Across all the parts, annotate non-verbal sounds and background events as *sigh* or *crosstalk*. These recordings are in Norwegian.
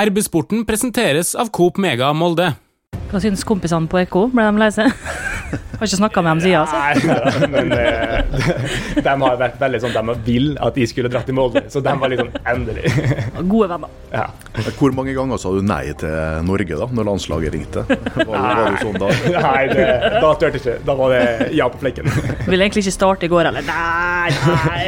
RB-sporten presenteres av Coop Mega Molde. Hva syns kompisene på Ekko? Ble de lei seg? *laughs* Har ikke snakka med dem siden. Altså. Nei, men *laughs* de, de har vært veldig sånn De vil at de skulle dratt til Molde, så de var litt sånn endelig. *laughs* Gode venner. Ja. Hvor mange ganger sa du nei til Norge da, når landslaget ringte? Var, var du sånn da? Nei, det, da turte ikke. Da var det ja på flekken. Ville egentlig ikke starte i går heller. Nei, nei.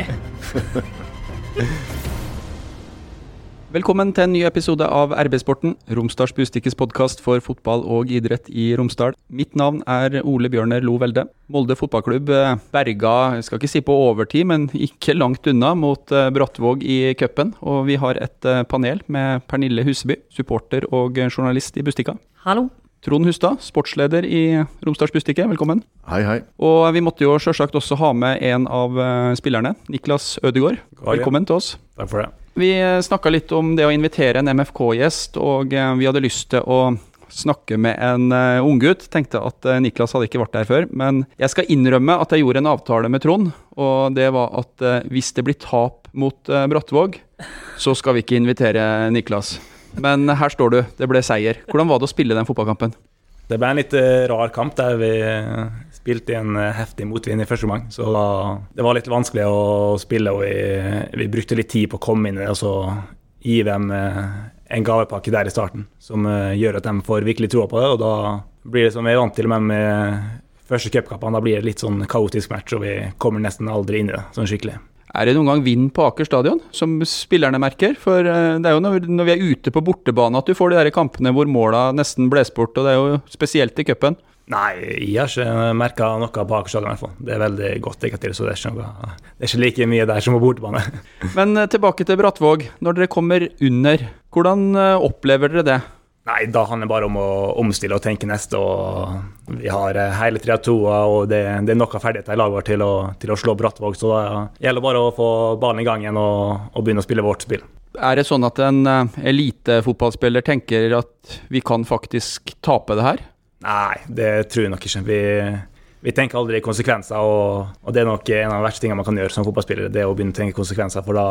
Velkommen til en ny episode av RB-sporten, Romsdals Bustikkes podkast for fotball og idrett i Romsdal. Mitt navn er Ole Bjørner Lo Velde. Molde fotballklubb eh, berga, jeg skal ikke si på overtid, men ikke langt unna, mot eh, Brattvåg i cupen. Og vi har et eh, panel med Pernille Huseby, supporter og journalist i Bustika. Hallo. Trond Hustad, sportsleder i Romsdals Bustikke, velkommen. Hei, hei. Og vi måtte jo selvsagt også ha med en av spillerne, Niklas Ødegaard. Velkommen til oss. Takk for det. Vi snakka litt om det å invitere en MFK-gjest, og eh, vi hadde lyst til å snakke med en uh, unggutt. Tenkte at Niklas hadde ikke vært der før. Men jeg skal innrømme at jeg gjorde en avtale med Trond, og det var at hvis det blir tap mot Brattvåg, så skal vi ikke invitere Niklas. Men her står du, det ble seier. Hvordan var det å spille den fotballkampen? Det ble en litt rar kamp der vi spilte i en heftig motvind i første omgang. Så det var litt vanskelig å spille, og vi, vi brukte litt tid på å komme inn i det. Og så gi dem en gavepakke der i starten som gjør at de får virkelig troa på det. Og da blir det som vi er vant til med, med første cupkampene. Da blir det litt sånn kaotisk match, og vi kommer nesten aldri inn i det sånn skikkelig. Er det noen gang vind på Aker stadion, som spillerne merker? For det er jo når, når vi er ute på bortebane at du får de der kampene hvor måla nesten bles bort, og det er jo spesielt i cupen. Nei, jeg har ikke merka noe på Aker stadion i hvert fall. Det er veldig godt negativt, så det er, ikke noe, det er ikke like mye der som på bortebane. *laughs* Men tilbake til Brattvåg. Når dere kommer under, hvordan opplever dere det? Nei, Da handler det bare om å omstille og tenke neste. og Vi har hele 3-2, og det, det, er nok av ferdigheter i laget vårt til å, til å slå Brattvåg. Så det gjelder bare å få ballen i gang igjen og, og begynne å spille vårt spill. Er det sånn at en elitefotballspiller tenker at vi kan faktisk tape det her? Nei, det tror jeg nok ikke. Vi, vi tenker aldri konsekvenser, og, og, det er nok en av de verste tingene man kan gjøre som fotballspiller. Det å begynne å tenke konsekvenser, for da,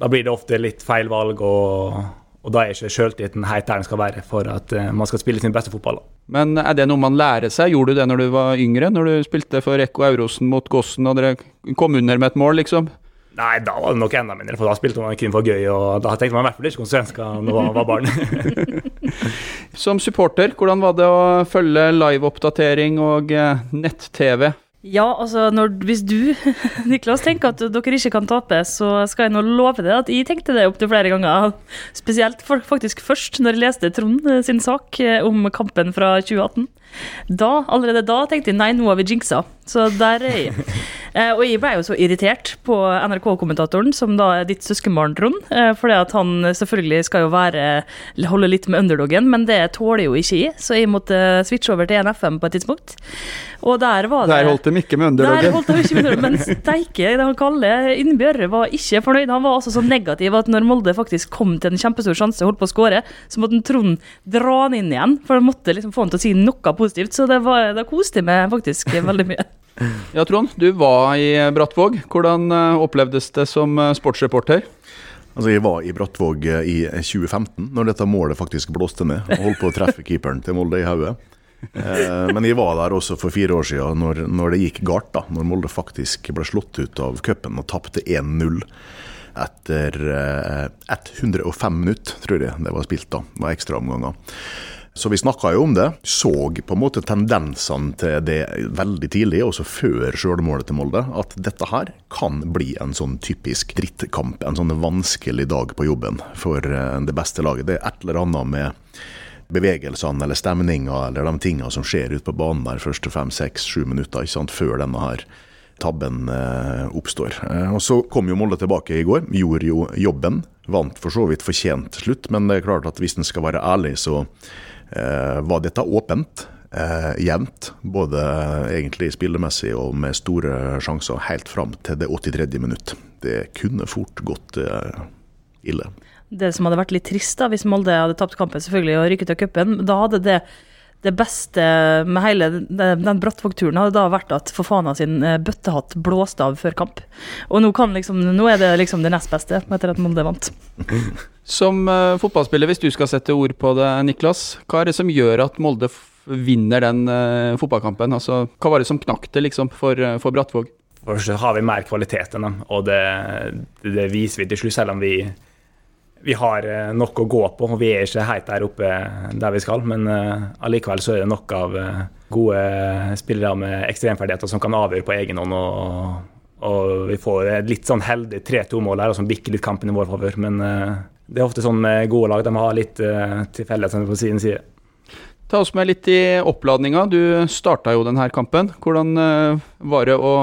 da blir det ofte litt feil valg. og og da er ikke sjøltilliten helt der den skal være for at uh, man skal spille sin beste fotball. Men er det noe man lærer seg? Gjorde du det når du var yngre? Når du spilte for Ekko Eurosen mot Gossen og dere kom under med et mål, liksom? Nei, da var det nok enda mindre, for da spilte man kun for gøy. Og da tenkte man i hvert fall ikke konsekvenser når man var barn. *laughs* Som supporter, hvordan var det å følge liveoppdatering og nett-TV? Ja, altså når, hvis du, *laughs* Niklas, tenker at dere ikke kan tape, så skal jeg nå love deg at jeg tenkte det opptil flere ganger. Spesielt faktisk først når jeg leste Trond sin sak om kampen fra 2018. Da, allerede da tenkte jeg nei, nå har vi jinxa. Så der er jeg. *laughs* Eh, og jeg ble jo så irritert på NRK-kommentatoren, som da er ditt søskenbarn, Trond. Eh, fordi at han selvfølgelig skal jo være holde litt med underdogen, men det tåler jo ikke jeg, så jeg måtte switche over til NFM på et tidspunkt. Og der var det Der holdt de ikke med underdogen. Der holdt de ikke med underdogen, Men *laughs* steike, han kaller Innbjørre var ikke fornøyd. Han var altså så negativ at når Molde faktisk kom til en kjempestor sjanse og holdt på å skåre, så måtte Trond dra han inn igjen, for han måtte liksom få han til å si noe positivt. Så det, var, det koste jeg meg faktisk veldig mye. *laughs* Ja, Trond, du var i Brattvåg. Hvordan opplevdes det som sportsreporter? Altså, Jeg var i Brattvåg i 2015, når dette målet faktisk blåste ned. og Holdt på å treffe *laughs* keeperen til Molde i hodet. Men jeg var der også for fire år siden, når, når det gikk galt. da, Når Molde faktisk ble slått ut av cupen og tapte 1-0 etter 105 minutter, tror jeg det var spilt da. Det var ekstraomganger. Så vi snakka jo om det. Så på en måte tendensene til det veldig tidlig, også før sjølmålet til Molde, at dette her kan bli en sånn typisk drittkamp. En sånn vanskelig dag på jobben for det beste laget. Det er et eller annet med bevegelsene eller stemninga eller de tinga som skjer ute på banen der første fem, seks, sju minutter ikke sant, før denne her tabben eh, oppstår. Eh, og Så kom jo Molde tilbake i går, gjorde jo jobben. Vant for så vidt fortjent slutt, men det er klart at hvis en skal være ærlig, så eh, var dette åpent. Eh, jevnt, både egentlig spillemessig og med store sjanser, helt fram til det 83. minutt. Det kunne fort gått eh, ille. Det som hadde vært litt trist da, hvis Molde hadde tapt kampen selvfølgelig og rykket av cupen, da hadde det det beste med hele den, Brattvåg-turen hadde da vært at Fofana sin eh, bøttehatt blåste av før kamp. Og nå, kan liksom, nå er det liksom det nest beste, etter at Molde vant. Som uh, fotballspiller, hvis du skal sette ord på det, Niklas, hva er det som gjør at Molde vinner den uh, fotballkampen? Altså, hva var det som knakk det liksom, for, uh, for Brattvåg? Først har vi mer kvalitet enn dem, og det, det viser vi til slutt, selv om vi vi har eh, nok å gå på. og Vi er ikke helt der oppe der vi skal, men uh, allikevel så er det nok av uh, gode spillere med ekstremferdigheter som kan avgjøre på egen hånd. Og, og vi får et litt sånn heldig 3-2-mål her som bikker litt kampen i vår favør. Men det er ofte sånn med gode lag, de har litt tilfeldigheter på sin side. Ta oss med litt i oppladninga. Du starta jo denne kampen. Hvordan var det å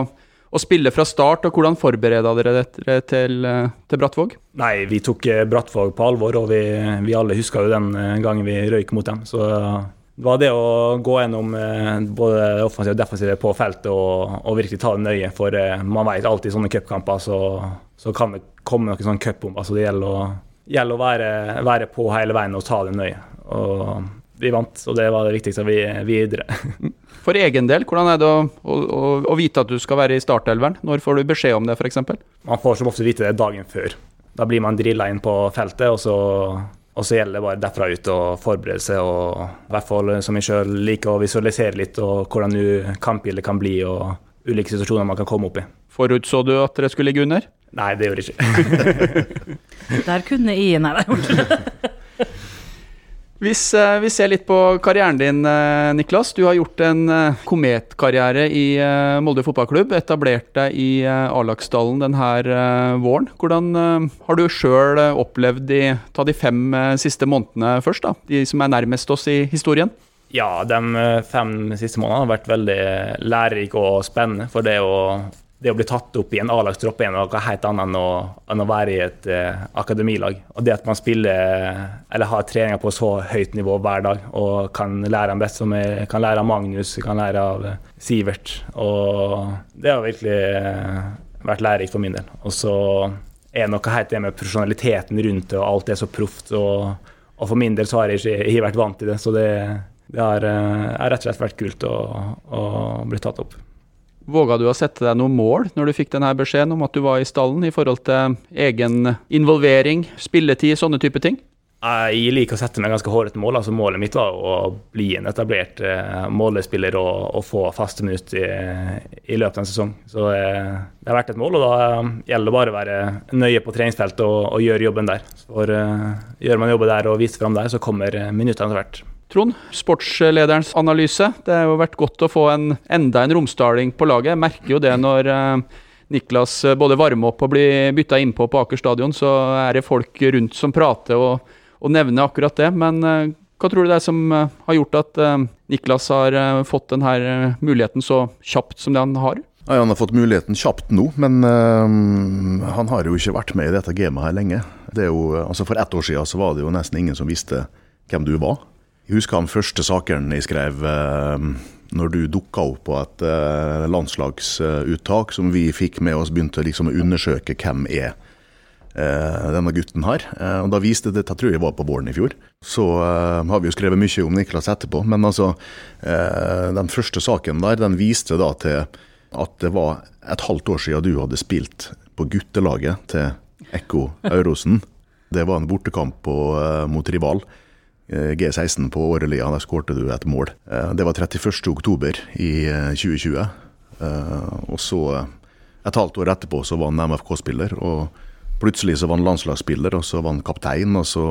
å spille fra start, og hvordan forbereda dere dere til, eh, til Brattvåg? Nei, vi tok eh, Brattvåg på alvor, og vi, vi alle husker jo den eh, gangen vi røyk mot dem. Så det var det å gå gjennom både det og defensive på feltet og, og, virkelig ta det nøye. For man vet alltid i sånne cupkamper så, så, kan det komme noen sånne cupbomber. Så det gjelder å, gjelder å være, være, på hele veien og ta det nøye. Og vi vant, og det var det viktigste vi videre. *laughs* For egen del, hvordan er det å, å, å vite at du skal være i startelveren? Når får du beskjed om det, f.eks.? Man får som ofte vite det dagen før. Da blir man drilla inn på feltet, og så, og så gjelder det bare derfra ut å forberede seg. og I hvert fall som jeg sjøl liker å visualisere litt, og hvordan kampbildet kan bli, og ulike situasjoner man kan komme opp i. Forutså du at dere skulle ligge under? Nei, det gjorde jeg ikke. *laughs* *laughs* Der kunne I-en ha gjort *laughs* Hvis uh, vi ser litt på karrieren din, uh, Niklas. Du har gjort en uh, kometkarriere i Molde fotballklubb. Etablert deg i A-lagsdalen denne våren. Hvordan har du sjøl opplevd de, ta de fem siste månedene først, da? De som er nærmest oss i historien? Ja, de fem siste månedene har vært veldig lærerike og spennende. For det å det å bli tatt opp i en A-lagstropp er noe helt annet enn å, enn å være i et eh, akademilag. Og det at man spiller eller har treninger på så høyt nivå hver dag og kan lære av best, som jeg kan lære av Magnus, kan lære av eh, Sivert. Og det har virkelig eh, vært lærerikt for min del. Og så er noe helt det med profesjonaliteten rundt det, og alt er så proft. Og, og, for min del så har jeg ikke, jeg vært vant til det, så det, det har, eh, har, rett og slett vært kult å, å bli tatt opp. Våga du å sette deg noen mål når du fikk denne beskjeden om at du var i stallen, i forhold til egen involvering, spilletid, sånne type ting? Jeg liker å sette meg ganske hårete mål. altså Målet mitt var å bli en etablert uh, målespiller og, og, få faste minutter i, i, løpet av en sesong. Så uh, det har vært et mål, og da uh, gjelder det bare å være nøye på treningsfeltet og, og gjøre jobben der. For gjør man jobben der og viser fram der, så kommer minuttene etter hvert. Trond, sportslederens analyse. Det har jo vært godt å få en, enda en romsdaling på laget. Jeg merker jo det når eh, Niklas eh, både varmer opp og blir bytta innpå på Aker stadion, så er det folk rundt som prater og, og nevner akkurat det. Men eh, hva tror du det er som har gjort at Niklas har fått denne muligheten så kjapt som det han har? Ja, han har fått muligheten kjapt nå, men han har jo ikke vært med i dette gamet her lenge. Jo, altså For ett år siden så var det jo nesten ingen som visste hvem du var. Jeg husker de første sakene jeg skrev eh, når du dukka opp på et eh, landslagsuttak som vi fikk med oss, begynte liksom å undersøke hvem er eh, denne gutten her. Og da viste det, jeg tror jeg var på våren i fjor. Så har vi jo skrevet mye om Niklas etterpå, men altså Den første saken der, den viste da til at det var et halvt år siden du hadde spilt på guttelaget til Ekko Aurosen. Det var en bortekamp på, mot rival. Eh, G16 på Årelia. Der skårte du et mål. Eh, det var 31.10 i 2020. Eh, og så, et halvt år etterpå, så var han MFK-spiller. og Plutselig så var han landslagsspiller, og så var han kaptein, og så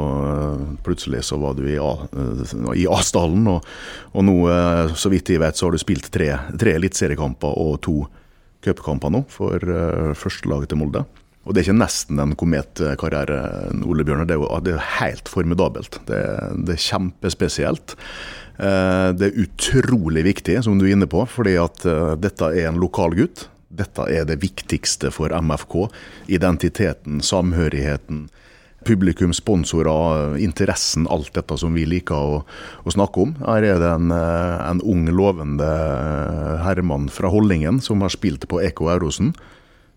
plutselig så var du i A-stallen. Og, og, nå, så vidt jeg vet, så har du spilt tre, tre eliteseriekamper og to cupkamper nå for førstelaget til Molde. Og det er ikke nesten en kometkarriere, Ole Bjørnar. Det er det er helt formidabelt. Det, det, er kjempespesielt. Eh, det er utrolig viktig, som du er inne på, fordi at eh, dette er en lokal gutt. Dette er det viktigste for MFK. Identiteten, samhørigheten, publikum, sponsorer, interessen, alt dette som vi liker å, å snakke om. Her er det en, eh, en ung, lovende herremann fra Hollingen som har spilt på Eko Eurosen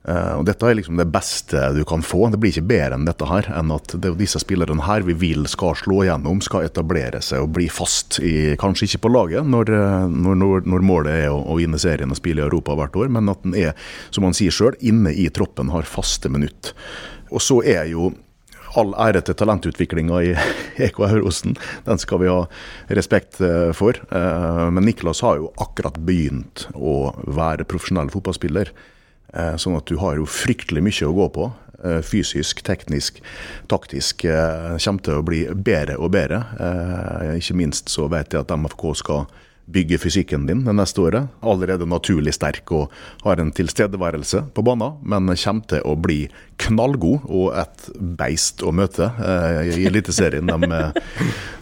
Eh, og Dette er liksom det beste du kan få. Det blir ikke bedre enn dette her. enn at det er disse spillerne her vi vil skal slå gjennom, skal etablere seg og bli fast, i, kanskje ikke på laget når, eh, når, når målet er å, å, vinne serien og spille i Europa hvert år, men at den er, som han sier sjøl, inne i troppen, har faste minutt. Og så er jo all ære til talentutviklinga i *laughs* EK Eurosen. Den skal vi ha respekt eh, for. Men Niklas har jo akkurat begynt å være profesjonell fotballspiller. Eh, sånn at du har jo fryktelig mye å gå på. Eh, fysisk, teknisk, taktisk. Eh, kommer til å bli bedre og bedre. Ikke minst så vet jeg at MFK skal bygge fysikken din det neste året. Allerede naturlig sterk og har en tilstedeværelse på banen, men kommer til å bli knallgod og et beist å møte eh, i Eliteserien de,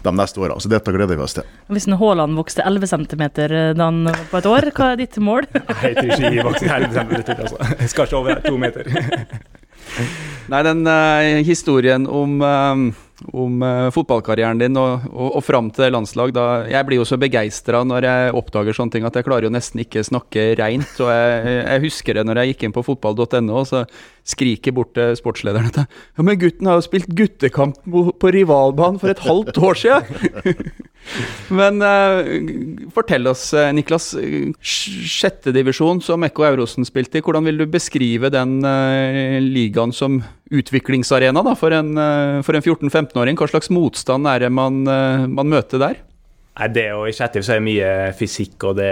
de, neste åra. Så dette gleder vi oss til. Hvis Haaland vokste 11 cm på et år, hva er ditt mål? Nei, *laughs* jeg tror ikke jeg vokser 11 cm. Altså. Jeg skal ikke over to meter. Nei, den uh, historien om uh, om uh, fotballkarrieren din og, og, og fram til landslag. Da, jeg blir jo så begeistra når jeg oppdager sånne ting at jeg klarer jo nesten ikke snakke reint. Og jeg, jeg husker det når jeg gikk inn på fotball.no så skriker bort til sportslederen at ja, men gutten har jo spilt guttekamp på rivalbanen for et halvt år siden! *laughs* men uh, fortell oss, eh, Niklas. Sjettedivisjon som Ekko Eurosen spilte i, hvordan vil du beskrive den uh, ligaen som utviklingsarena da, for en, uh, en 14-15-åring? Hva slags motstand er det man, man møter der? Nei, det og I Kjetil så er det mye fysikk, og det,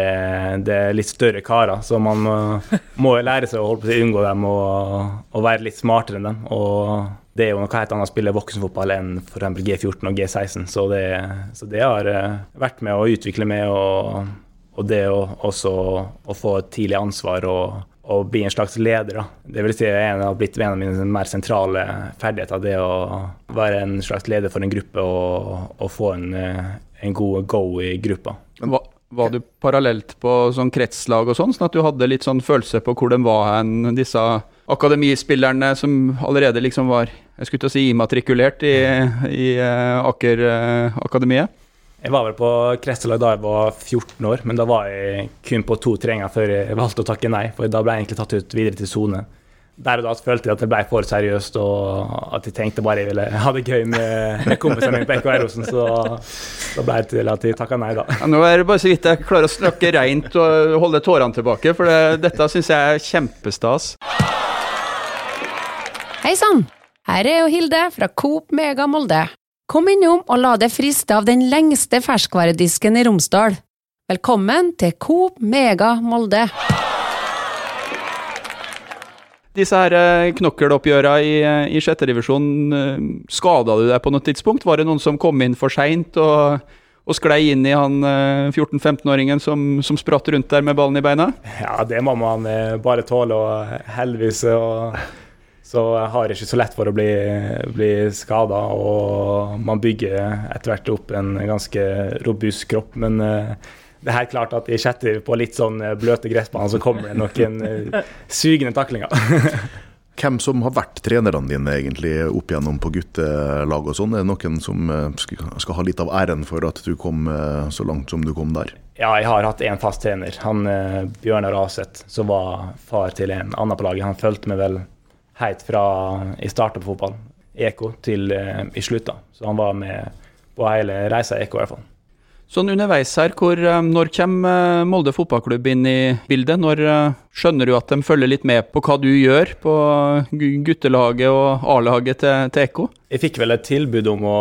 det, er litt større karer. Så man må, må lære seg å holde på å unngå dem og, og, være litt smartere enn dem. Og det er jo noe helt annet å spille voksenfotball enn f.eks. G14 og G16. Så det, så det, har eh, vært med å utvikle meg, og, og det også å få et tidlig ansvar og, og bli en slags leder. Da. Det vil si en har blitt en av mine mer sentrale ferdigheter. Det å være en slags leder for en gruppe og, og få en eh, en god go i gruppa. Var, var du parallelt på sånn kretslag og sånn, sånn at du hadde litt sånn følelse på hvor de var hen, disse akademispillerne som allerede liksom var jeg skulle til å si immatrikulert i, i uh, Aker uh, Akademiet? Jeg var vel på kretslag da jeg var 14 år, men da var jeg kun på to treninger før jeg valgte å takke nei. For da ble jeg egentlig tatt ut videre til sone der og da følte jeg at det ble for seriøst, og at jeg tenkte bare jeg ville *laughs* ha det gøy med, med kompisene mine på Ekko Eirosen, så da ble det til at jeg takka nei, da. Ja, nå er det bare så vidt jeg klarer å snakke reint og holde tårene tilbake, for det, dette syns jeg er kjempestas. Hei sann! Her er jo Hilde fra Coop Mega Molde. Kom innom og la deg friste av den lengste ferskvaredisken i Romsdal. Velkommen til Coop Mega Molde. Disse her eh, knokkeloppgjøra i, eh, i sjetterevisjon, eh, skada du deg på noe tidspunkt? Var det noen som kom inn for seint og, og sklei inn i han 14-15-åringen som, som spratt rundt der med ballen i beina? Ja, det må man bare tåle, og heldigvis og, så jeg har ikke så lett for å bli, bli skada. Og man bygger etter hvert opp en ganske robust kropp. men det er helt klart at i Kjetter på litt sånn eh, bløte gressbaner så kommer det noen uh, sugende taklinger. *laughs* Hvem som har vært trenerne dine egentlig opp igjennom på guttelag og sånn? Er det noen som skal ha litt av æren for at du kom så langt som du kom der? Ja, jeg har hatt én fast trener. Han Bjørnar Aseth, som var far til en annen på laget. Han fulgte meg vel helt fra jeg starta på fotball, EK, til i slutta. Så han var med på hele reisa i EK i hvert fall. Sånn underveis her, hvor, eh, når kommer eh, Molde fotballklubb inn i bildet? Når eh, skjønner du at de følger litt med på hva du gjør på guttelaget og A-laget til, til Ekko? Jeg fikk vel et tilbud om å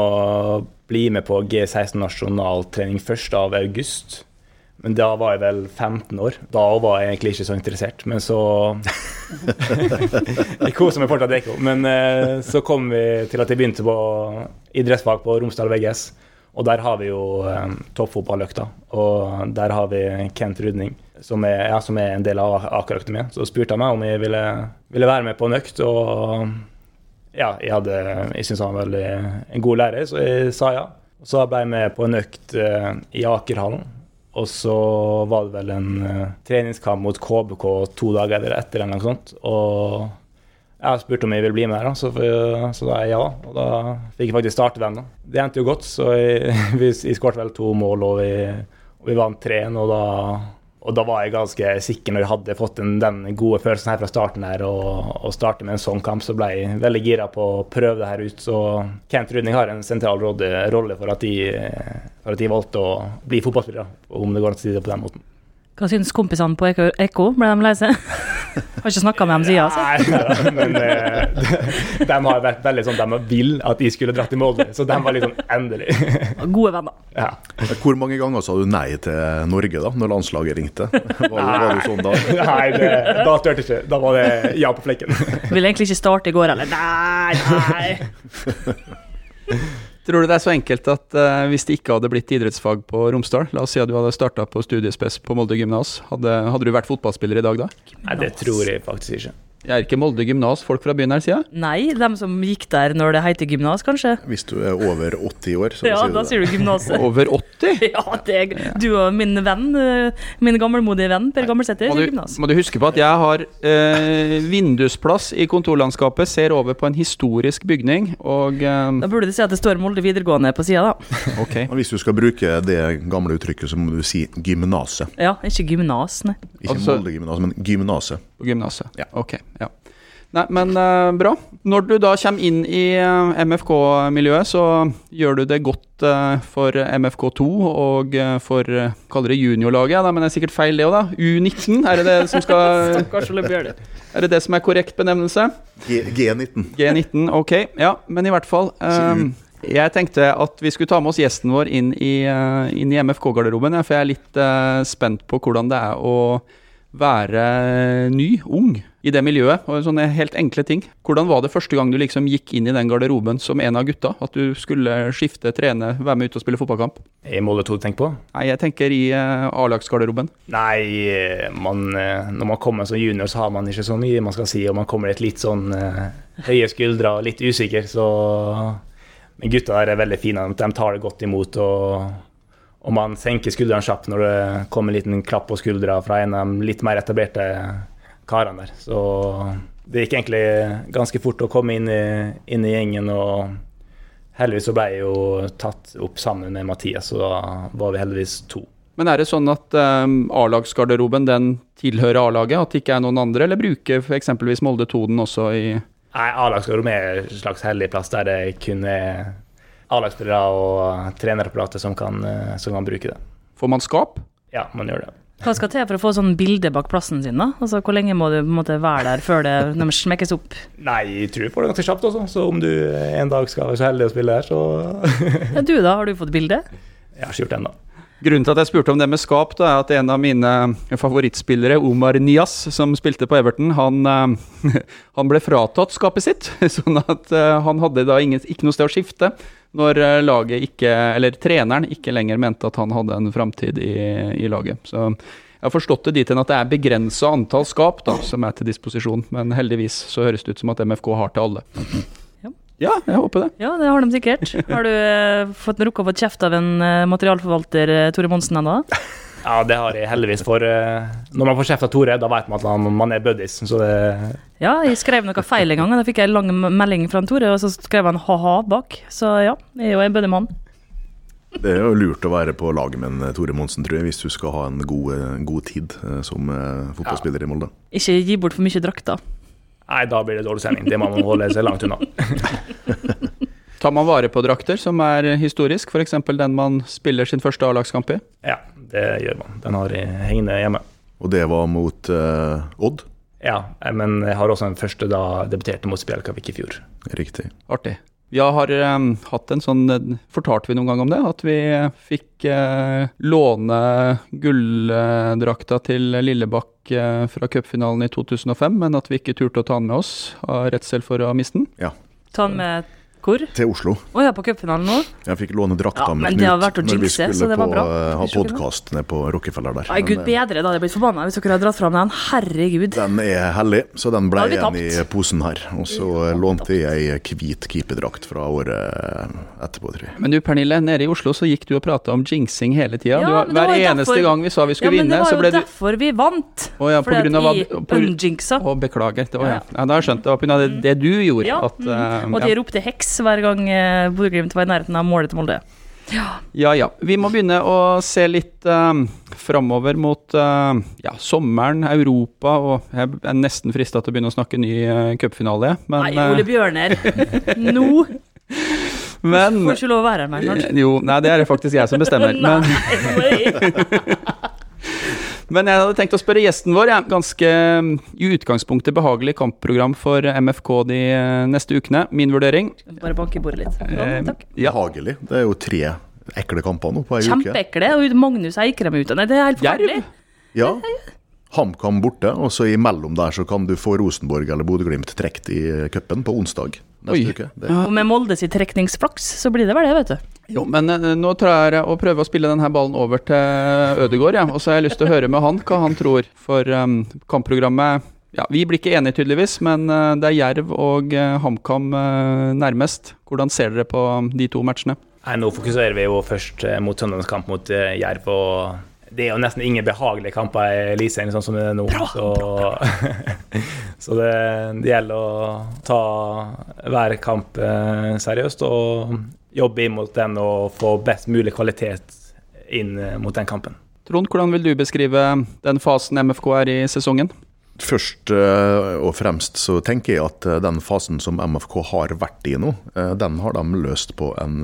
bli med på G16 nasjonaltrening 1.8. Men da var jeg vel 15 år. Da var jeg egentlig ikke så interessert. Men så *laughs* Jeg koser meg fortsatt Ekko. Men så kom vi til at jeg begynte på idrettsfag på Romsdal VGS. Og der har vi jo um, toppfotballøkta. Og der har vi Kent Rudning, som er, ja, som er en del av Aker Akademiet. Så spurte han meg om jeg ville, ville, være med på en økt. Og ja, jeg, hadde, jeg syntes han var veldig en god lærer, så jeg sa ja. Og så ble jeg med på en økt uh, i Akerhallen. Og så var det vel en uh, treningskamp mot KBK to dager etter, eller noe sånt. Og jeg spurte om jeg ville bli med der, da, så, så da er jeg ja. Og da fikk jeg faktisk starte den. da. Det endte jo godt, så jeg, *laughs* vi, jeg skåret vel to mål, og vi, og vi vant 3-1. Og da, Og da var jeg ganske sikker, når jeg hadde fått den, den gode følelsen her fra starten her, og, og starte med en sånn kamp, så ble jeg veldig gira på å prøve det her ut. Så Kent Rudning har en sentral rolle, for, at de, for at de valgte å bli fotballspillere, om det går an å si det på den måten. Hva syns kompisene på? Ekko? Ble de lei seg? *laughs* Har ikke snakka med dem siden, altså. Nei, men eh, *laughs* de, de har vært veldig sånn De vil at de skulle dratt i Molde, så de var litt sånn endelig. *laughs* Gode venner. Ja. Hvor mange ganger sa du nei til Norge da, når landslaget ringte? Var, var du sånn da? *laughs* Nei, det, da turte ikke. Da var det ja på flekken. Ville egentlig ikke starte i går heller. Nei, nei. Tror du det er så enkelt at eh, hvis det ikke hadde blitt idrettsfag på Romsdal, la oss si at du hadde starta på studiespes på Molde gymnas, hadde, hadde du vært fotballspiller i dag da? Nei, det tror jeg faktisk ikke. Jeg er ikke Molde gymnas folk fra byen her, sier jeg. Nei, dem som gikk der når det heter gymnas, kanskje. Hvis du er over 80 år, så *laughs* Ja, sier du da det. sier du gymnaset. *laughs* Over 80? *laughs* Ja, det er Du og min venn, eh, min gammelmodige venn Per Gammelsæter, sier du, gymnas. må du huske på at jeg har eh, vindusplass i kontorlandskapet, ser over på en historisk bygning, og eh, Da burde du si at det står Molde videregående på sida, da. Ok. Og Hvis du skal bruke det gamle uttrykket, så må du si gymnaset. Ja, ikke gymnas, nei. Ikke Altså- Molde gymnas, men gymnaset. På gymnaset. Ja. Ok, ja. Nei, men uh, bra. Når du da kommer inn i uh, MFK-miljøet, så gjør du det godt uh, for MFK2 og eh, for uh, Kaller det juniorlaget, ja, da, men det er sikkert feil det òg, da. U19, er det det som skal. *laughs* Er det det som er korrekt benevnelse? G G19. G19, ok. Ja, men i hvert fall. eh, jeg tenkte at vi skulle ta med oss gjesten vår inn i, eh, i MFK-garderoben, ja, for jeg er litt eh, spent på hvordan det er å være ny, ung, i det miljøet. Og sånne helt enkle ting. Hvordan var det første gang du liksom gikk inn i den garderoben som en av gutta? At du skulle skifte, trene, være med ut og spille fotballkamp? I Molde 2 du tenker på? Nei, jeg tenker i eh, A-lagsgarderoben. Nei, man, eh, når man kommer som junior, så har man ikke så mye man skal si, og man kommer litt, litt sånn eh, høye skuldre og litt usikker, så Men gutta der er veldig fine, de tar det godt imot, og, og man senker skuldrene kjapt når det kommer en liten klapp på skuldra fra en av de litt mer etablerte karene der. Så det gikk egentlig ganske fort å komme inn i, inn i gjengen, og heldigvis så ble jeg jo tatt opp sammen med Mathias, så da var vi heldigvis to. Men er det sånn at um, A-lagsgarderoben den tilhører A-laget, at det ikke er noen andre, eller bruker eksempelvis Molde 2 den også i Nei, A-lagsgarderoben er en slags hellig plass der det kun er A-lagsspillere og trenerapparatet som kan, eh, som kan bruke det. Får man skap? Ja, man gjør det. Hva skal til for å få sånn bilde bak plassen sin, da? Altså, Hvor lenge må du på en måte være der før det de smekkes opp? Nei, jeg tror jeg får det ganske kjapt også, så om du en dag skal være så heldig å spille her, så Ja, du da, har du fått bilde? Jeg har ikke gjort det ennå. Grunnen til at jeg spurte om det med skap, da, er at en av mine favorittspillere, Omar Nias, som spilte på Everton, han, eh, *laughs* han ble fratatt skapet sitt. *laughs* Sånn at eh, han hadde da ingen, ikke noe sted å skifte når eh, laget ikke, eller treneren ikke lenger mente at han hadde en framtid i, i laget. Så jeg har forstått det dit hen at det er begrensa antall skap da, som er til disposisjon, men heldigvis så høres det ut som at MFK har til alle. Ja. Jeg håper det. Ja, det har de sikkert. Har du eh, fått rukket å få kjeft av en eh, materialforvalter, eh, Tore Monsen, ennå? *laughs* Ja, det har jeg heldigvis, for eh, når man får kjeft av Tore, da vet man at man, man er buddies, så det Ja, jeg skrev noe feil en gang, og da fikk jeg en lang melding fra en Tore, og så skrev han ha-ha bak. Så ja, jeg er jo en buddymann. Det er jo lurt å være på laget med en Tore Monsen, tror jeg, hvis du skal ha en god, eh, god tid eh, som eh, fotballspiller i Molde. Ikke gi bort for mye drakter. Nei, da blir det dårlig sending. Det må man holde seg langt unna. *laughs* Tar man vare på drakter som er historisk, f.eks. den man spiller sin første A-lagskamp i? Ja, det gjør man. Den har jeg hengende hjemme. Og det var mot uh, Odd. Ja, eh, men jeg har også en første da debuterte mot Spjelkavik i fjor. Riktig. Artig. Vi har um, hatt en sånn eh, Fortalte vi noen gang om det? At vi fikk uh, låne gulldrakta til Lillebakk fra cupfinalen i 2005, men at vi ikke turte å ta den med oss av redsel for å miste den. Ta den med hvor? Til Oslo. Å ja, på cupfinalen nå? Jeg fikk låne drakta Ja, med men det har vært å når vi jinxe, så skulle på, bra. eh, ha podkast nede på Rockefeller der. Nei, gud bedre, da hadde jeg blitt forbanna hvis dere hadde dratt fram den. Herregud. Den er hellig, så den ble igjen i posen her. Og så Ja, lånte jeg ei hvit keeperdrakt fra året etterpå, tror jeg. Men du Pernille, nede i Oslo så gikk du og prata om jinxing hele tida. Ja, hver eneste derfor- gang vi sa vi skulle vinne, Ja, skulle men det var jo ble du derfor vi vant. Å ja, på Fordi grunn av vi unjinxa. Å, beklager. Det, ja. Da har jeg skjønt. Det var pga. det, du gjorde. At, eh, Og de ropte heks hver gang eh, Bodø-Glimt var i nærheten av målet til Molde. Ja ja. Vi må begynne å se litt uh, framover mot uh, ja, sommeren, Europa, og jeg er nesten frista til å begynne å snakke ny uh, cupfinale. Men, Nei, Ole Bjørner. *laughs* Nå men, får ikke lov å være her mer snart. Jo, nei, det er det faktisk jeg som bestemmer. men, *laughs* Nei. men *laughs* jeg hadde tenkt å spørre gjesten vår. Ja. Ganske i utgangspunktet behagelig kampprogram for MFK de neste ukene. Min vurdering. Bare banke i bordet litt. Eh, takk. ja. Behagelig. Det er jo tre ekle kamper nå på ei uke. Kjempeekle. Og Magnus Eikrem ute. Nei, det er helt forferdelig. Ja. HamKam borte, og så imellom der så kan du få Rosenborg eller Bodø-Glimt trukket i cupen på onsdag neste Oi. uke. Det, Og med Molde sin trekningsflaks, så blir det vel det, vet du. Jo, men eh, nå tror jeg å prøve å spille denne ballen over til Ødegaard, ja. og så har jeg lyst til å høre med han hva han tror. For um, kampprogrammet ja, Vi blir ikke enige, tydeligvis, men uh, det er Jerv og uh, HamKam uh, nærmest. Hvordan ser dere på um, de to matchene? Nei, nå fokuserer vi jo først mot søndagens kamp mot Jerv. og det er jo nesten ingen behagelige kamper i Eliteserien sånn som det er nå. så *laughs* så det, det gjelder å ta hver kamp seriøst og jobbe inn mot den og få best mulig kvalitet inn eh, mot den kampen. Trond, hvordan vil du beskrive den fasen MFK er i sesongen? Først eh, og fremst så tenker jeg at eh, den fasen som MFK har vært i nå, den har de løst på en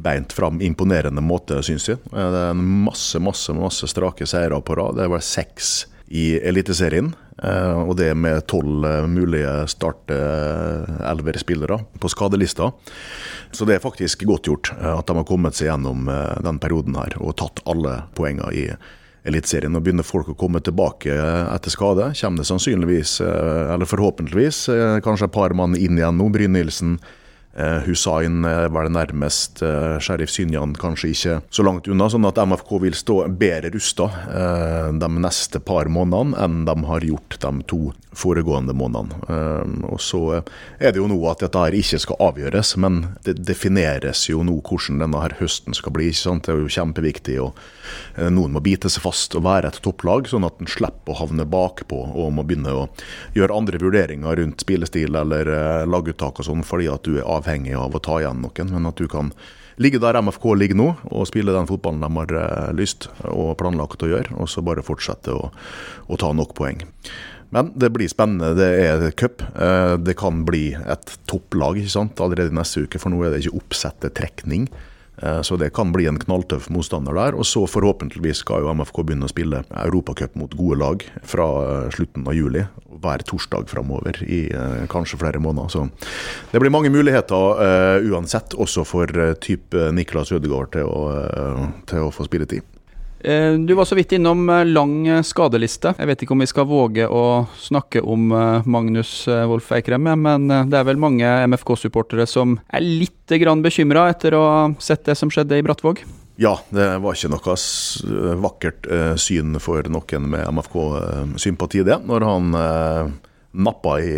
beint fram imponerende måte, syns jeg. Det er en masse, masse, masse strake seire på rad. Det er bare seks i Eliteserien. Eh, Og det med tolv eh, mulige starte-elver-spillere på skadelista. Så det er faktisk godt gjort eh, at de har kommet seg gjennom den perioden her og tatt alle poengene i Eliteserien. Nå begynner folk å komme tilbake etter skade. Kommer det sannsynligvis, eller forhåpentligvis, kanskje et par mann inn igjen nå. Bryn Nilsen, eh, var det nærmest. eh, Sheriff Synjan kanskje ikke så langt unna. Sånn at MFK vil stå bedre rusta eh, de neste par månedene enn de har gjort de to foregående månedene. Eh, Og så er det jo nå at dette her ikke skal avgjøres, men det defineres jo nå hvordan denne her høsten skal bli. ikke sant? Det er jo kjempeviktig. og eh, Noen må bite seg fast og være et topplag, sånn at en slipper å havne bakpå og må begynne å gjøre andre vurderinger rundt spillestil eller eh, laguttak og sånn, fordi at du er avhengig av å ta igjen noen. Men at du kan ligge der MFK ligger nå, og spille den fotballen de har eh, lyst og planlagt å gjøre, og så bare fortsette å, å ta nok poeng. Men det blir spennende. Det er cup. Eh, Det kan bli et topplag ikke sant? allerede neste uke, for nå er det ikke oppsette trekning. Eh, Så det kan bli en knalltøff motstander der. Og så forhåpentligvis skal jo MFK begynne å spille Europacup mot gode lag fra eh, slutten av juli. Hver torsdag framover i eh, kanskje flere måneder. Så det blir mange muligheter uansett, også for type Niklas Ødegaard til å, til å få spilletid. Eh, Du var så vidt innom eh, lang eh, skadeliste. Jeg vet ikke om vi skal våge å snakke om Magnus Wolff Eikrem, men det er vel mange MFK-supportere som er litt bekymra etter å ha sett det som skjedde i Brattvåg. Ja, det var ikke noe vakkert syn for noen med MFK-sympati, det. Når han nappa i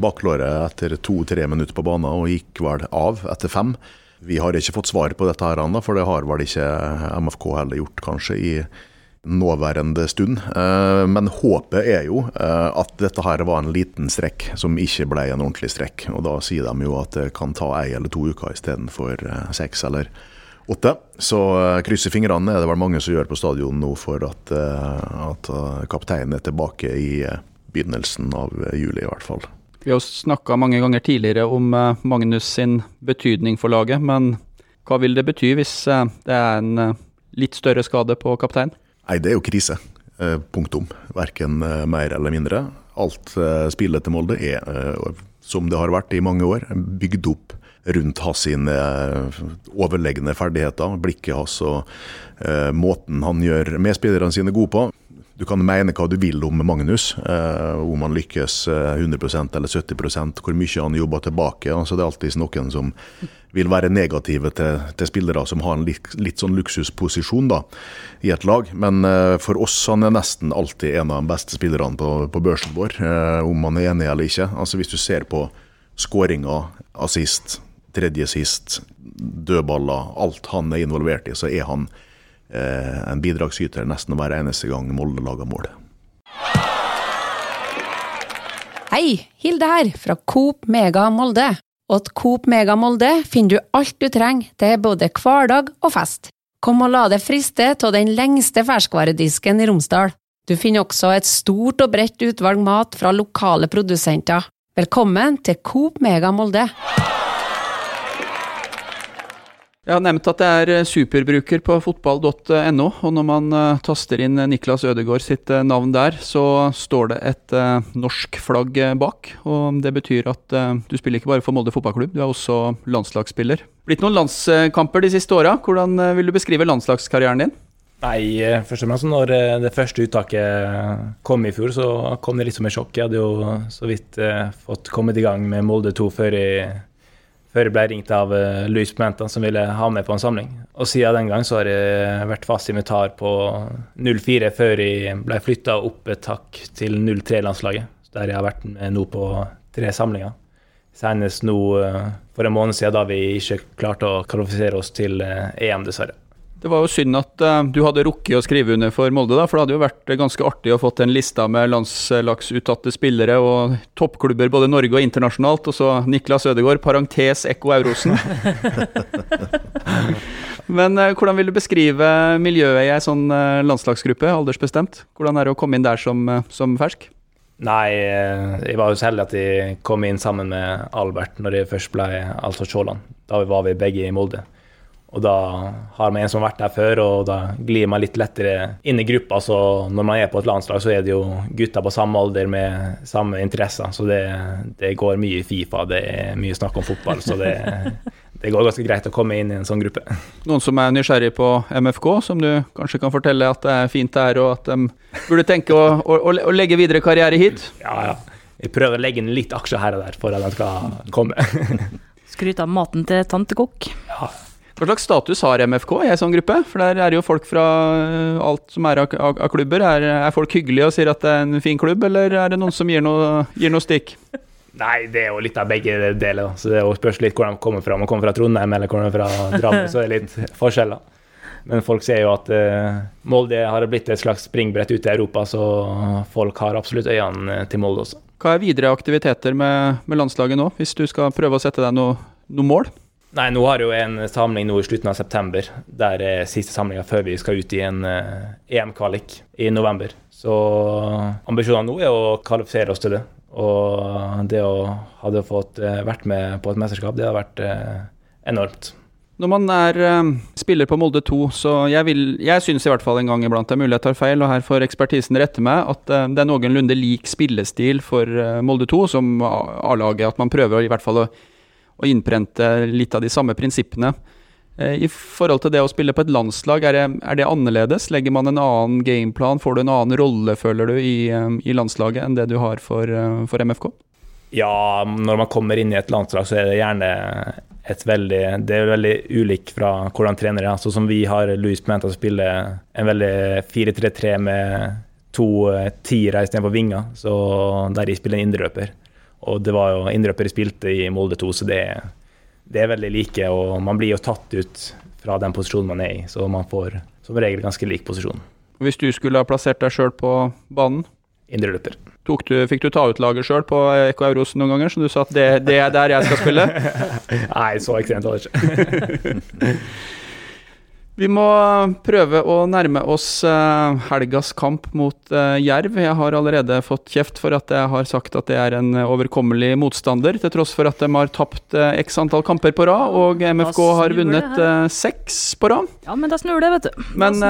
baklåret etter to-tre minutter på banen og gikk vel av etter fem. Vi har ikke fått svar på dette, her ennå, for det har vel ikke MFK heller gjort, kanskje, i nåværende stund. Eh, Men håpet er jo eh, at dette her var en liten strekk som ikke ble en ordentlig strekk. Og da sier de jo at det kan ta ei eller to uker istedenfor eh, seks eller åtte. Så krysser fingrene er det vel mange som gjør på stadion nå for at, at kapteinen er tilbake i begynnelsen av juli, i hvert fall. Vi har snakka mange ganger tidligere om eh, Magnus sin betydning for laget, men hva vil det bety hvis eh, det er en eh, litt større skade på kaptein? Nei, det er jo krise. Punktum. Verken mer eller mindre. Alt spillet til Molde er, som det har vært i mange år, bygd opp rundt hans sine overlegne ferdigheter, blikket hans og måten han gjør medspillerne sine gode på. Du kan mene hva du vil om Magnus, eh, om han lykkes eh, 100% eller 70% hvor mye han jobber tilbake. Altså, det er alltid noen som vil være negative til, til spillere som har en litt, litt sånn luksusposisjon da, i et lag. Men eh, for oss han er nesten alltid en av de beste spillerne på, på børsen vår, eh, om man er enig eller ikke. Altså Hvis du ser på skåringer, assist, tredje sist, dødballer, alt han er involvert i, så er han eh, en bidragsyter nesten hver eneste gang Molde lager mål. Hei, Hilde her, fra Coop Mega Molde. Hos Coop Mega Molde finner du alt du trenger til både hverdag og fest. Kom og la deg friste av den lengste ferskvaredisken i Romsdal. Du finner også et stort og bredt utvalg mat fra lokale produsenter. Velkommen til Coop Mega Molde. Jeg har nevnt at jeg er superbruker på fotball.no, og når man uh, taster inn Niklas Ødegaard sitt navn der, så står det et norsk flagg bak. og Det betyr at du spiller ikke bare for Molde fotballklubb, du er også landslagsspiller. Blitt noen landskamper de siste åra. Hvordan vil du beskrive landslagskarrieren din? Nei, først og fremst når det første uttaket kom i fjor, så kom det litt som et sjokk. Jeg hadde jo så vidt fått kommet i gang med Molde 2 før i før jeg ble ringt av uh, Louis Pimentan, som ville ha med på en samling. Og siden den gang så har jeg vært fast invitar på 04 før jeg ble flytta opp et takk til 03-landslaget. Der jeg har vært nå på tre samlinger. Senest nå uh, for en måned siden, da vi ikke klarte å kvalifisere oss til uh, EM, dessverre. Det var jo synd at uh, du hadde rukket å skrive under for Molde, da, for det hadde jo vært ganske artig å fått en lista med landslagsuttatte spillere og toppklubber både Norge og internasjonalt, og så Niklas Ødegaard, parentes Ekko Eurosen. *laughs* Men uh, hvordan vil du beskrive miljøet i ei sånn uh, landslagsgruppe, aldersbestemt? Hvordan er det å komme inn der som, som fersk? Nei, jeg var jo så heldig at jeg kom inn sammen med Albert når jeg først ble altså Sjåland. Da var vi begge i Molde. Og da har man en som har vært der før, og da glir man litt lettere inn i gruppa. Så når man er på et landslag, så er det jo gutter på samme alder med samme interesser. Så det, det går mye i Fifa, det er mye snakk om fotball. Så det, *laughs* det går ganske greit å komme inn i en sånn gruppe. Noen som er nysgjerrig på MFK, som du kanskje kan fortelle at det er fint der, og at de burde tenke å, å, å legge videre karriere hit? Ja, ja. Jeg prøver å legge inn litt aksjer her og der for at de skal komme. Skryte av maten til tante Kokk. Ja, hva slags status har MFK i en sånn gruppe? For der er jo folk fra eh, alt som er av, av, av klubber. Er, er, folk hyggelige og sier at det er en fin klubb, eller er det noen som gir noe, gir noe stikk? Nei, det er jo litt av begge deler. Så det spørs litt hvor de kommer fra. Om de kommer fra Trondheim eller kommer fra Drammen, så er det litt *laughs* forskjeller. Men folk ser jo at eh, Molde har blitt et slags springbrett ut i Europa, så folk har absolutt øynene til Molde også. Hva er videre aktiviteter med, med landslaget nå, hvis du skal prøve å sette deg noe, noe mål? Nei, nå har jeg jo en samling nå i slutten av september. Der er siste samlinga før vi skal ut i en uh, EM-kvalik i november. Så ambisjonen nå er å kvalifisere oss til det. Og det å hadde fått uh, vært med på et mesterskap, det har vært uh, enormt. Når man er spiller på Molde 2, så jeg, vil, jeg syns i hvert fall en gang iblant det er mulig jeg tar feil, og her får ekspertisen rette meg, at det er noenlunde lik spillestil for Molde 2 som A-laget. At man prøver i hvert fall å og innprente litt av de samme prinsippene. Eh, I forhold til det å spille på et landslag, er det, er det, annerledes? Legger man en annen gameplan? Får du en annen rolle, føler du, i, eh, i landslaget enn det du har for, eh, for, MFK? Ja, når man kommer inn i et landslag, så er det gjerne et veldig Det er veldig ulikt fra hvordan trener er. Sånn som vi har Louis Pimenta som spiller en veldig 4-3-3 med to tiere istedenfor vinger, så der de spiller en indreløper. Og det var jo innrøpere spilte i Molde 2, så det, det, er veldig like. Og man blir jo tatt ut fra den posisjonen man er i, så man får som regel ganske lik posisjon. Hvis du skulle ha plassert deg sjøl på banen? Indreløper. fikk du ta ut laget sjøl på Eko Euros noen ganger, så du sa at det, det er der jeg skal spille? *laughs* Nei, så ekstremt var det ikke. *laughs* Vi må prøve å nærme oss uh, helgas kamp mot uh, Jerv. Jeg har allerede fått kjeft for at jeg har sagt at det er en overkommelig motstander, til tross for at de har tapt uh, x antall kamper på rad, og MFK har vunnet seks på rad. Ja, men da snur det, vet du. Men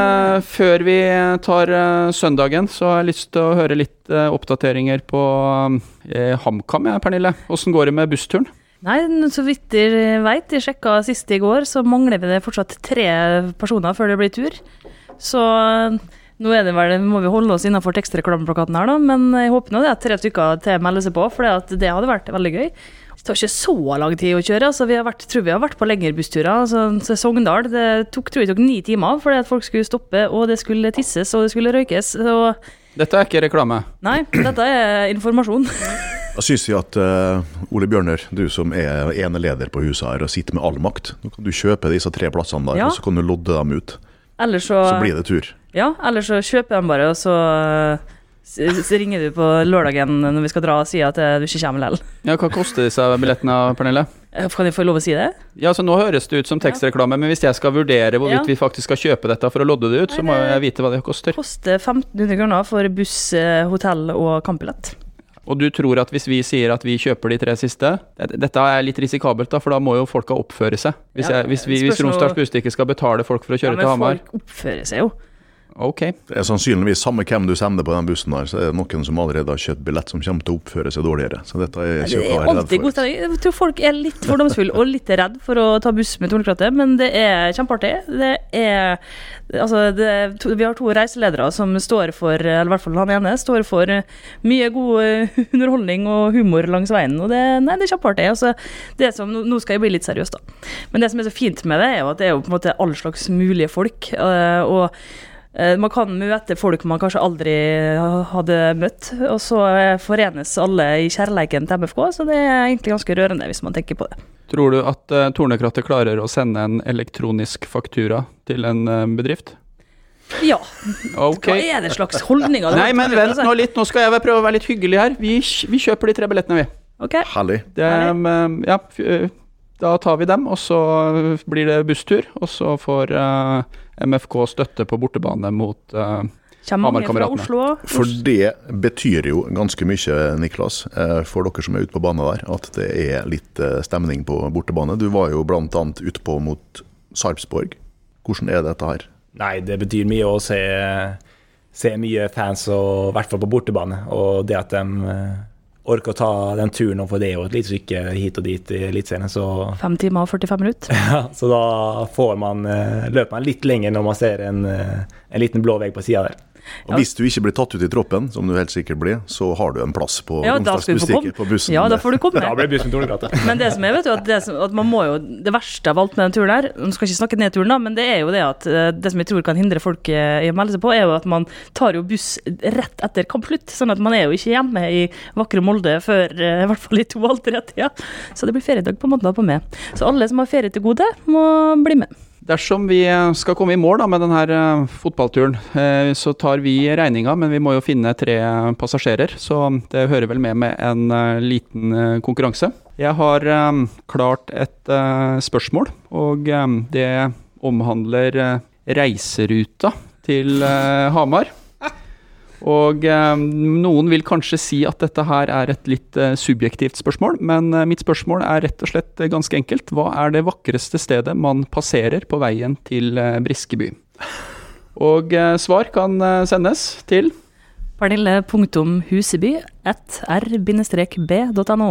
før vi tar søndagen, så har jeg lyst til å høre litt oppdateringer på HamKam, Pernille. Åssen går det med bussturen? Nei, så vidt jeg veit, jeg sjekka sist i går, så mangler vi det fortsatt tre personer før det blir tur. Så nå er det vel, må vi holde oss innenfor tekstreklameplakaten her, da. Men jeg håper nå det at tre stykker til melder seg på, for det hadde vært veldig gøy. Det tar ikke så lang tid å kjøre. altså Vi har vært, tror vi har vært på lengre bussturer. altså Sogndal det tok, tror jeg tok ni timer fordi at folk skulle stoppe, og det skulle tisses og det skulle røykes. Så dette er ikke reklame? Nei, dette er informasjon. *laughs* Da syns jeg at uh, Ole Bjørner, du som er eneleder på huset her og sitter med all makt, nå kan du kjøpe disse tre plassene der, ja. og så kan du lodde dem ut. Så, så, blir det tur. Ja, eller så kjøper jeg dem bare, og så, så ringer du på lørdagen når vi skal dra og sier at du ikke kommer likevel. Ja, hva koster disse billettene, Pernille? Eh, Kan jeg få lov å si det? Ja, så Nå høres det ut som tekstreklame, men hvis jeg skal vurdere hvorvidt Ja. vi faktisk skal kjøpe dette for å lodde det ut, så må jeg vite hva det koster. Det Koster 1500 kroner for buss, eh, hotell og kampbillett. Og du tror at hvis vi sier at vi kjøper de tre siste Dette er litt risikabelt, da, for da må jo folka oppføre seg. Hvis, jeg, hvis, vi, hvis Romsdals Budstikke skal betale folk for å kjøre ja, til Hamar Men folk oppfører seg jo. Ok. Det er sannsynligvis samme hvem du sender på den bussen der, så er det noen som allerede har kjøpt billett som kommer til å oppføre seg dårligere. Så dette er Det ikke er alltid god stemning. Jeg tror folk er litt fordomsfulle og litt redd for å ta buss med tornekrattet, men det er kjempeartig. Det er Altså, det to, vi har to reiseledere som står for, eller i hvert fall han ene, står for mye god eh, *laughs* underholdning og humor langs veien, og det, nei, det er kjempeartig. Altså, det som, nå skal jeg bli litt seriøs, da. Men det som er så fint med det, er jo at det er jo på en måte all slags mulige folk. eh, og Man kan møte folk man kanskje aldri hadde møtt, og så eh, forenes alle i kjærleiken til MFK, så det er egentlig ganske rørende hvis man tenker på det. Tror du at uh, Tornekrattet klarer å sende en elektronisk faktura til en uh, bedrift? Ja, Okay. hva er det slags holdninger? Nei, men vent nå litt, nå skal jeg prøve å være litt hyggelig her. Vi, vi kjøper de tre billettene, vi. Ok, Herlig. Det, um, ja, da tar vi dem, og så blir det busstur. Og så får uh, MFK støtte på bortebane mot uh, Hamar-kameratene. Oslo. For det betyr jo ganske mye, Niklas, eh, for dere som er ute på banen der, at det er litt eh, stemning på bortebane. Du var jo bl.a. ute på mot Sarpsborg. Hvordan er dette her? Nei, det betyr mye å se, se mye fans, og, i hvert fall på bortebane. Og det at de orker å ta den turen, og for det er jo et lite stykke hit og dit i Eliteserien, så, *laughs* Fem timer og 45 minutter. *laughs* ja, så da får man, eh, løper man litt lenger når man ser en, eh, en liten blå vegg på sida der. Og Hvis du ikke blir tatt ut i troppen, som du helt sikkert blir, så har du en plass på Ja, komme. på bussen. Ja, da får du komme. *laughs* Da blir bussen Tornegata. Men det som er, vet du, at, det, som, at man må jo Det verste av alt med den turen her Nå skal ikke snakke ned turen, da, men det er jo det at eh, det som jeg tror kan hindre folk eh, i å melde seg på, er jo at man tar jo buss rett etter kampslutt. Sånn at man er jo ikke hjemme i vakre Molde før eh, i hvert fall i to-halv-tre-tida. Så det blir feriedag på mandag på meg. Så alle som har ferie til gode, må bli med. Dersom vi eh, skal komme i mål da, med denne fotballturen, eh, så tar vi regninga, men vi må jo finne tre eh, passasjerer. Så det hører vel med med en eh, liten eh, konkurranse. Jeg har eh, klart et eh, spørsmål, og eh, det omhandler eh, reiseruta til eh, Hamar. Og eh, noen vil kanskje si at dette her er et litt eh, subjektivt spørsmål, men eh, mitt spørsmål er rett og slett eh, ganske enkelt. Hva er det vakreste stedet man passerer på veien til Briskeby? Og svar kan sendes til Pernille.huseby at r-b.no.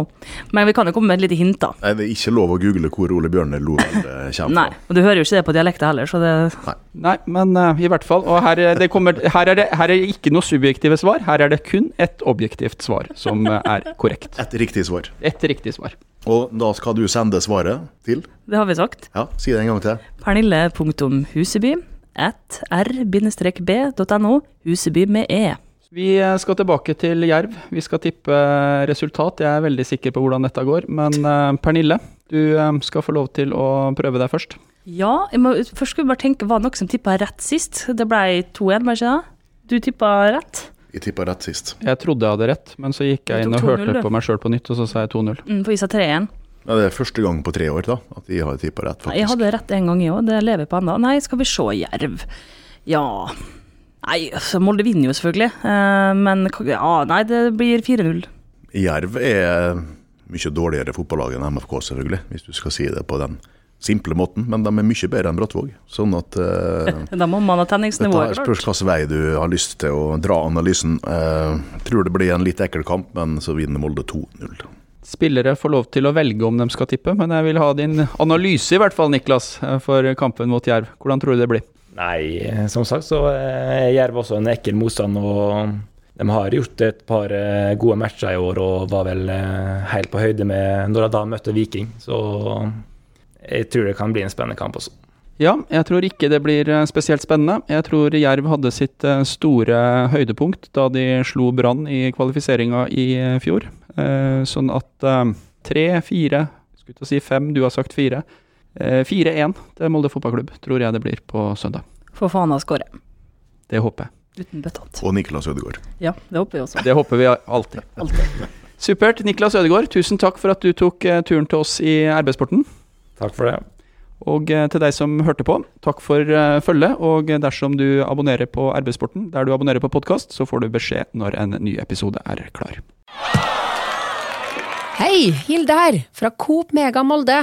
Men vi kan jo komme med et lite hint, da. Nei, det er ikke lov å google hvor Ole Bjørne Lovald kommer kommer Nei, og du hører jo ikke det på dialekta heller, så det Nei, men uh, i hvert fall. Og her, er det kommer, her, er det, her er det ikke noe subjektive svar. Her er det kun et objektivt svar som eh, er korrekt. Et riktig svar. Et riktig svar. Og da skal du sende svaret til Det har vi sagt. Ja, si det en gang til. Pernille.huseby at r-b.no. Huseby med e. Vi skal tilbake til Jerv. Vi skal tippe resultat. Jeg er veldig sikker på hvordan dette går. Men eh, Pernille, du eh, skal få lov til å prøve deg først. Ja, jeg må, først skal vi bare tenke, var det noen som tippa rett sist? Det ble 2-1, var det ikke det? Du tippa rett? Jeg tippa rett sist. Jeg trodde jeg hadde rett, men så gikk jeg inn og hørte på meg sjøl på nytt, og så sa jeg 2-0. Mm, for vi sa 3-1. Ja, det er første gang på tre år da, at jeg har tippa rett, faktisk. Jeg hadde rett en gang, jeg òg. Det lever på ennå. Nei, skal vi se Jerv. Ja Nei, altså, Molde vinner jo selvfølgelig. Eh, men ja, nei, det blir 4-0. Jerv er mye dårligere fotballag enn MFK, selvfølgelig, hvis du skal si det på den simple måten. Men de er mye bedre enn Brattvåg. Sånn at uh, *laughs* Da må man ha tenningsnivået her spørs hvilken vei du har lyst til å dra analysen. Uh, tror det blir en litt ekkel kamp, men så vinner Molde 2-0. Spillere får lov til å velge om de skal tippe, men jeg vil ha din analyse i hvert fall, Niklas, for kampen mot Jerv. Hvordan tror du det blir? Nei, som sagt så er Jerv også en ekkel motstand. og De har gjort et par eh, gode matcher i år og var vel eh, helt på høyde med når de da møtte Viking. Så jeg tror det kan bli en spennende kamp også. Ja, jeg tror ikke det blir eh, spesielt spennende. Jeg tror Jerv hadde sitt eh, store høydepunkt da de slo Brann i kvalifiseringa i eh, fjor. Eh, Sånn at eh, tre, fire, skulle til å si fem, du har sagt fire. Eh, 4-1 til Molde fotballklubb, tror jeg det blir på søndag. For faen av skåre. Det håper jeg. Uten bøttat. Og Niklas Ødegaard. Ja, det håper vi også. Det håper vi alltid. *laughs* Alltid. Supert. Niklas Ødegaard, tusen takk for at du tok eh, turen til oss i RB-sporten. Takk for det. Og eh, til deg som hørte på, takk for eh, følget. Og dersom du abonnerer på RB-sporten der du abonnerer på podkast, så får du beskjed når en ny episode er klar. Hei, Hilde her, fra Coop Mega Molde.